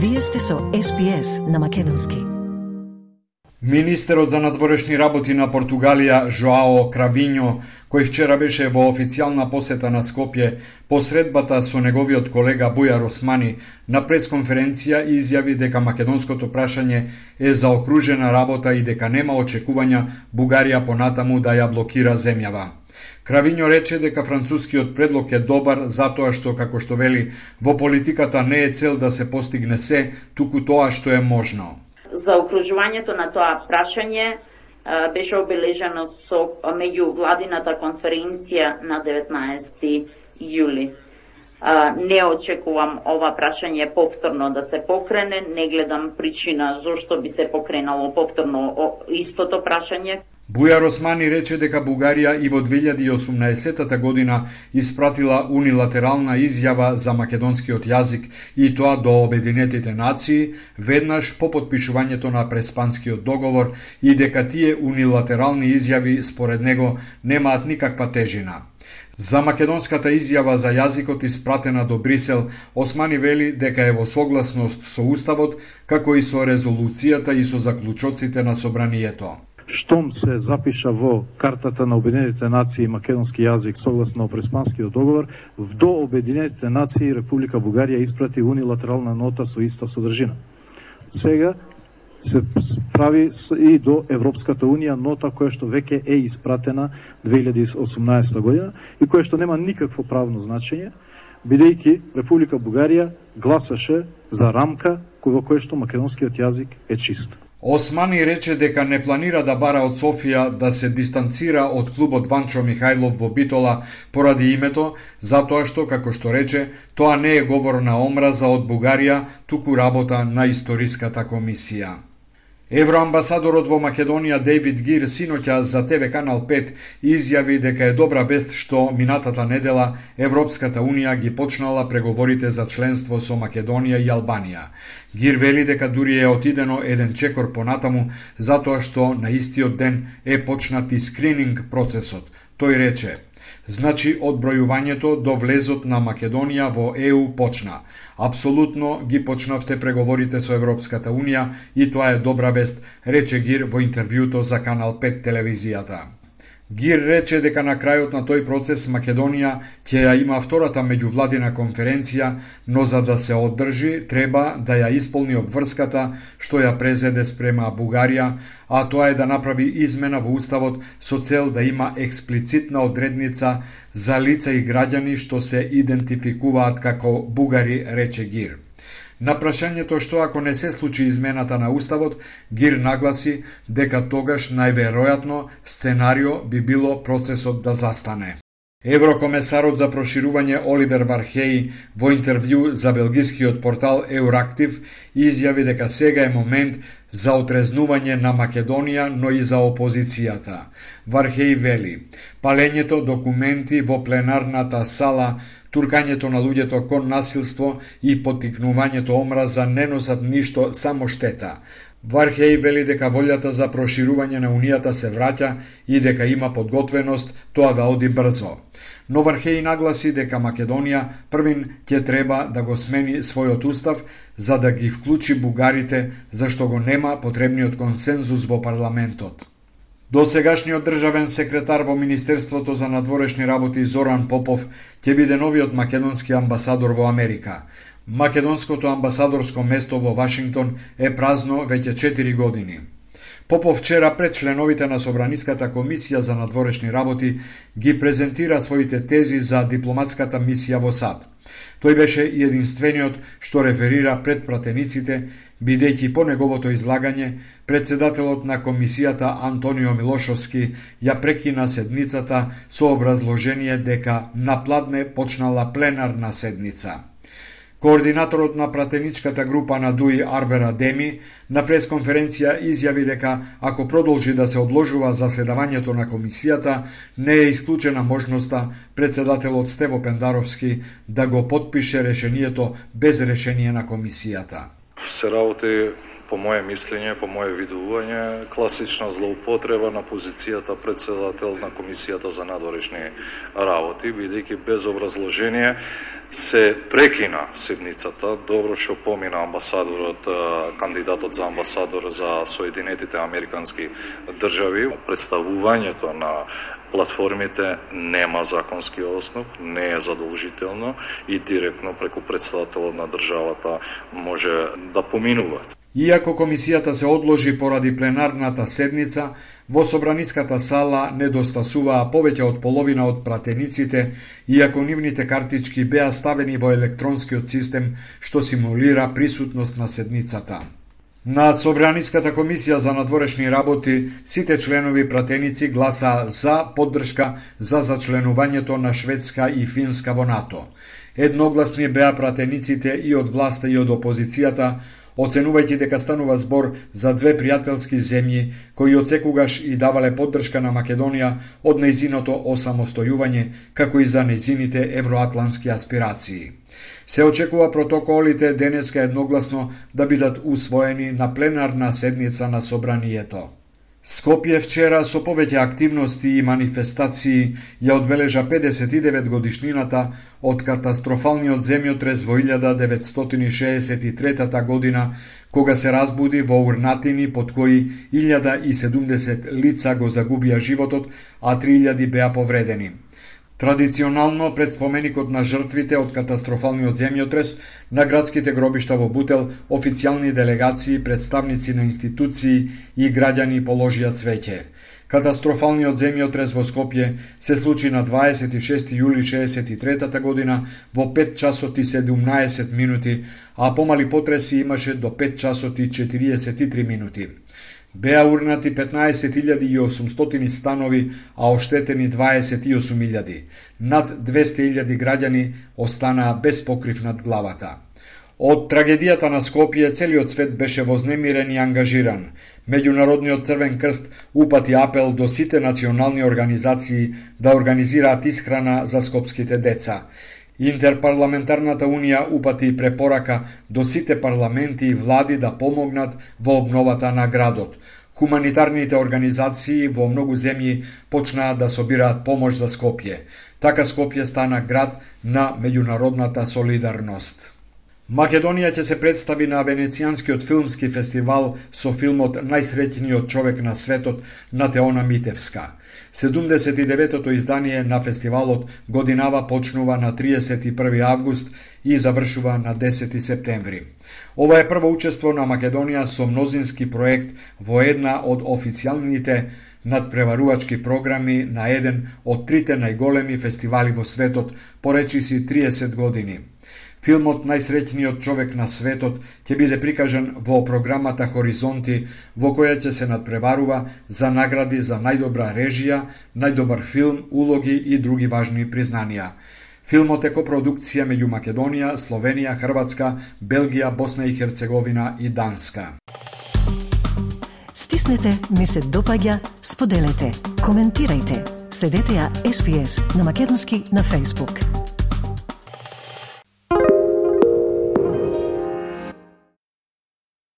Вие сте со СПС на Македонски. Министерот за надворешни работи на Португалија Жоао Кравиньо, кој вчера беше во официјална посета на Скопје, посредбата со неговиот колега Бујар Османи на пресконференција изјави дека македонското прашање е заокружена работа и дека нема очекувања Бугарија понатаму да ја блокира земјава. Кравињо рече дека францускиот предлог е добар затоа што, како што вели, во политиката не е цел да се постигне се, туку тоа што е можно. За окружувањето на тоа прашање беше обележено со меѓу владината конференција на 19 јули. Не очекувам ова прашање повторно да се покрене, не гледам причина зошто би се покренало повторно истото прашање. Бујар Османи рече дека Бугарија и во 2018 година испратила унилатерална изјава за македонскиот јазик и тоа до Обединетите нации веднаш по подпишувањето на Преспанскиот договор и дека тие унилатерални изјави според него немаат никаква тежина. За македонската изјава за јазикот испратена до Брисел, Османи вели дека е во согласност со Уставот, како и со резолуцијата и со заклучоците на собранието штом се запиша во картата на Обединетите нации македонски јазик согласно Преспанскиот договор, до Обединетите нации Република Бугарија испрати унилатерална нота со иста содржина. Сега се прави и до Европската Унија нота која што веќе е испратена 2018 година и која што нема никакво правно значење, бидејќи Република Бугарија гласаше за рамка во која што македонскиот јазик е чист. Османи рече дека не планира да бара од Софија да се дистанцира од клубот Ванчо Михајлов во Битола поради името, затоа што, како што рече, тоа не е говор на омраза од Бугарија, туку работа на историската комисија. Евроамбасадорот во Македонија Дейвид Гир синоќа за ТВ Канал 5 изјави дека е добра вест што минатата недела Европската Унија ги почнала преговорите за членство со Македонија и Албанија. Гир вели дека дури е отидено еден чекор понатаму затоа што на истиот ден е почнат и скрининг процесот. Тој рече: Значи, одбројувањето до влезот на Македонија во ЕУ почна. Апсолутно ги почнавте преговорите со Европската Унија и тоа е добра вест, рече Гир во интервјуто за Канал 5 телевизијата. Гир рече дека на крајот на тој процес Македонија ќе ја има втората меѓувладина конференција, но за да се одржи треба да ја исполни обврската што ја презеде спрема Бугарија, а тоа е да направи измена во уставот со цел да има експлицитна одредница за лица и граѓани што се идентификуваат како бугари, рече Гир. На прашањето што ако не се случи измената на Уставот, Гир нагласи дека тогаш најверојатно сценарио би било процесот да застане. Еврокомесарот за проширување Оливер Вархеј во интервју за белгискиот портал Еурактив изјави дека сега е момент за отрезнување на Македонија, но и за опозицијата. Вархеј вели, палењето документи во пленарната сала туркањето на луѓето кон насилство и поттикнувањето омраза не носат ништо, само штета. Вархеј вели дека волјата за проширување на Унијата се враќа и дека има подготвеност тоа да оди брзо. Но Вархеј нагласи дека Македонија првин ќе треба да го смени својот устав за да ги вклучи бугарите, зашто го нема потребниот консензус во парламентот. До сегашниот државен секретар во Министерството за надворешни работи Зоран Попов ќе биде новиот македонски амбасадор во Америка. Македонското амбасадорско место во Вашингтон е празно веќе 4 години. Попов вчера пред членовите на Собраниската комисија за надворешни работи ги презентира своите тези за дипломатската мисија во САД. Тој беше и единствениот што реферира пред пратениците, бидејќи по неговото излагање, председателот на комисијата Антонио Милошовски ја прекина седницата со образложение дека напладне почнала пленарна седница. Координаторот на пратеничката група на ДУИ Арбера Деми на пресконференција изјави дека ако продолжи да се одложува заседавањето на комисијата, не е исклучена можноста председателот Стево Пендаровски да го подпише решението без решение на комисијата. Се работи по моје мислење, по моје видување, класична злоупотреба на позицијата председател на Комисијата за надворешни работи, бидејќи без образложение се прекина седницата. Добро што помина амбасадорот, кандидатот за амбасадор за Соединетите Американски држави. Представувањето на платформите нема законски основ, не е задолжително и директно преку председателот на државата може да поминува. Иако комисијата се одложи поради пленарната седница, во собраниската сала недостасуваа повеќе од половина од пратениците, иако нивните картички беа ставени во електронскиот систем што симулира присутност на седницата. На Собраниската комисија за надворешни работи сите членови пратеници гласаа за поддршка за зачленувањето на Шведска и Финска во НАТО. Едногласни беа пратениците и од власта и од опозицијата, оценувајќи дека станува збор за две пријателски земји кои од секогаш и давале поддршка на Македонија од нејзиното осамостојување, како и за нејзините евроатлански аспирации. Се очекува протоколите денеска едногласно да бидат усвоени на пленарна седница на Собранието. Скопје вчера со повеќе активности и манифестации ја одбележа 59 годишнината од катастрофалниот земјотрес во 1963 година, кога се разбуди во урнатини под кои 1070 лица го загубија животот, а 3000 беа повредени. Традиционално пред споменикот на жртвите од катастрофалниот земјотрес на градските гробишта во Бутел, официјални делегации, представници на институции и граѓани положија цвеќе. Катастрофалниот земјотрес во Скопје се случи на 26 јули 63 година во 5 часот и 17 минути, а помали потреси имаше до 5 часот и 43 минути. Беа урнати 15.800 станови, а оштетени 28.000. Над 200.000 граѓани останаа без покрив над главата. Од трагедијата на Скопје целиот свет беше вознемирен и ангажиран. Меѓународниот Црвен крст упати апел до сите национални организации да организираат исхрана за скопските деца. Интерпарламентарната унија упати препорака до сите парламенти и влади да помогнат во обновата на градот. Хуманитарните организации во многу земји почнаа да собираат помош за Скопје. Така Скопје стана град на меѓународната солидарност. Македонија ќе се представи на Венецијанскиот филмски фестивал со филмот Најсреќниот човек на светот на Теона Митевска. 79-тото издание на фестивалот годинава почнува на 31 август и завршува на 10 септември. Ова е прво учество на Македонија со мнозински проект во една од официјалните надпреварувачки програми на еден од трите најголеми фестивали во светот, поречиси 30 години. Филмот Најсреќниот човек на светот ќе биде прикажан во програмата Хоризонти, во која ќе се надпреварува за награди за најдобра режија, најдобар филм, улоги и други важни признанија. Филмот е копродукција меѓу Македонија, Словенија, Хрватска, Белгија, Босна и Херцеговина и Данска. Стиснете, ми се допаѓа, споделете, коментирајте. Следете ја SPS на Македонски на Facebook.